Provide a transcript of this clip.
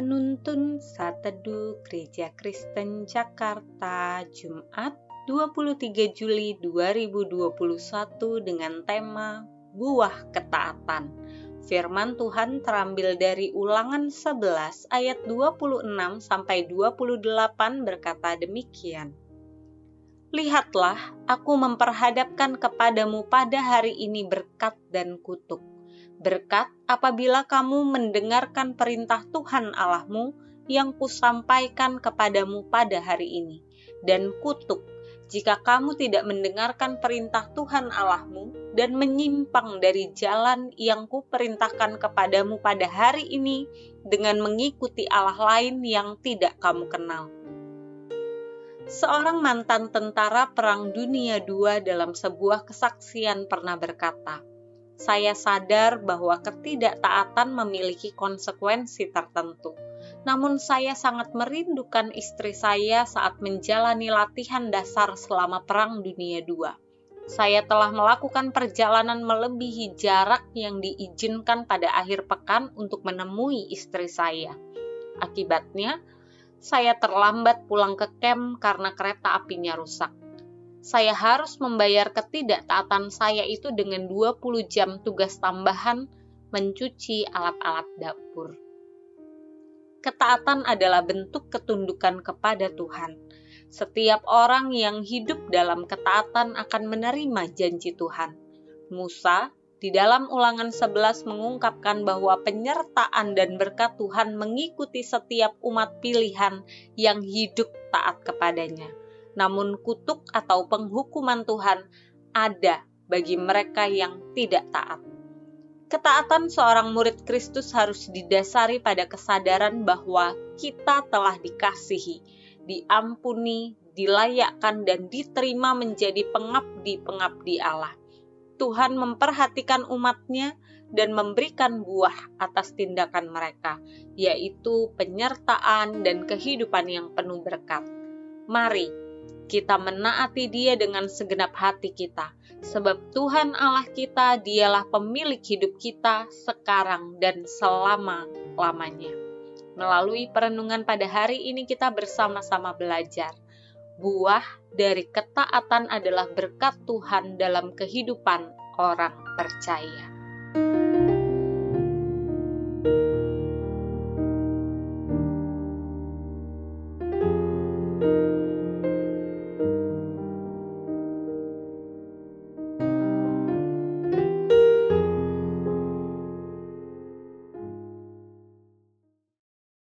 Penuntun Saat Teduh Gereja Kristen Jakarta Jumat 23 Juli 2021 dengan tema Buah Ketaatan. Firman Tuhan terambil dari Ulangan 11 ayat 26 sampai 28 berkata demikian. Lihatlah, aku memperhadapkan kepadamu pada hari ini berkat dan kutuk berkat apabila kamu mendengarkan perintah Tuhan Allahmu yang kusampaikan kepadamu pada hari ini, dan kutuk jika kamu tidak mendengarkan perintah Tuhan Allahmu dan menyimpang dari jalan yang kuperintahkan kepadamu pada hari ini dengan mengikuti Allah lain yang tidak kamu kenal. Seorang mantan tentara Perang Dunia II dalam sebuah kesaksian pernah berkata, saya sadar bahwa ketidaktaatan memiliki konsekuensi tertentu. Namun, saya sangat merindukan istri saya saat menjalani latihan dasar selama Perang Dunia II. Saya telah melakukan perjalanan melebihi jarak yang diizinkan pada akhir pekan untuk menemui istri saya. Akibatnya, saya terlambat pulang ke camp karena kereta apinya rusak saya harus membayar ketidaktaatan saya itu dengan 20 jam tugas tambahan mencuci alat-alat dapur. Ketaatan adalah bentuk ketundukan kepada Tuhan. Setiap orang yang hidup dalam ketaatan akan menerima janji Tuhan. Musa di dalam ulangan 11 mengungkapkan bahwa penyertaan dan berkat Tuhan mengikuti setiap umat pilihan yang hidup taat kepadanya namun kutuk atau penghukuman Tuhan ada bagi mereka yang tidak taat. Ketaatan seorang murid Kristus harus didasari pada kesadaran bahwa kita telah dikasihi, diampuni, dilayakkan, dan diterima menjadi pengabdi-pengabdi Allah. Tuhan memperhatikan umatnya dan memberikan buah atas tindakan mereka, yaitu penyertaan dan kehidupan yang penuh berkat. Mari kita menaati Dia dengan segenap hati kita, sebab Tuhan Allah kita dialah pemilik hidup kita sekarang dan selama-lamanya. Melalui perenungan pada hari ini, kita bersama-sama belajar. Buah dari ketaatan adalah berkat Tuhan dalam kehidupan orang percaya.